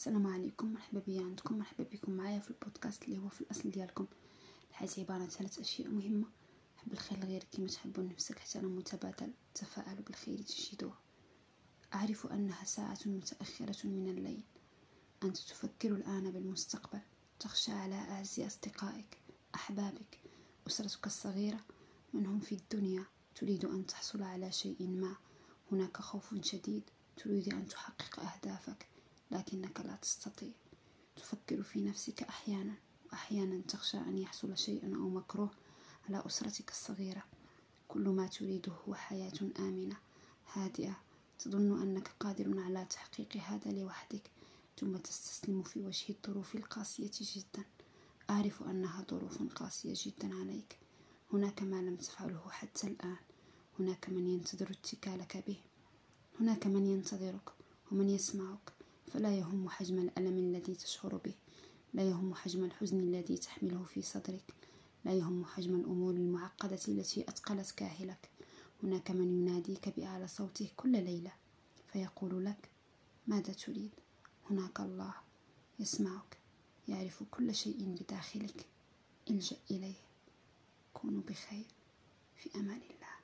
السلام عليكم مرحبا بيا عندكم مرحبا بكم معايا في البودكاست اللي هو في الأصل ديالكم. الحياة عبارة عن ثلاث أشياء مهمة حب الخير لغيرك كما تحب لنفسك احترام متبادل تفاءلوا بالخير تجدوه. أعرف أنها ساعة متأخرة من الليل. أنت تفكر الآن بالمستقبل تخشى على أعز أصدقائك أحبابك أسرتك الصغيرة. من هم في الدنيا؟ تريد أن تحصل على شيء ما. هناك خوف شديد تريد أن تحقق أهدافك. لكنك لا تستطيع. تفكر في نفسك أحيانا وأحيانا تخشى أن يحصل شيء أو مكروه على أسرتك الصغيرة. كل ما تريده هو حياة آمنة هادئة. تظن أنك قادر على تحقيق هذا لوحدك ثم تستسلم في وجه الظروف القاسية جدا. أعرف أنها ظروف قاسية جدا عليك. هناك ما لم تفعله حتى الآن. هناك من ينتظر اتكالك به. هناك من ينتظرك ومن يسمعك. فلا يهم حجم الألم الذي تشعر به. لا يهم حجم الحزن الذي تحمله في صدرك. لا يهم حجم الأمور المعقدة التي أثقلت كاهلك. هناك من يناديك بأعلى صوته كل ليلة فيقول لك ماذا تريد؟ هناك الله يسمعك يعرف كل شيء بداخلك. الجأ إليه. كونوا بخير في أمان الله.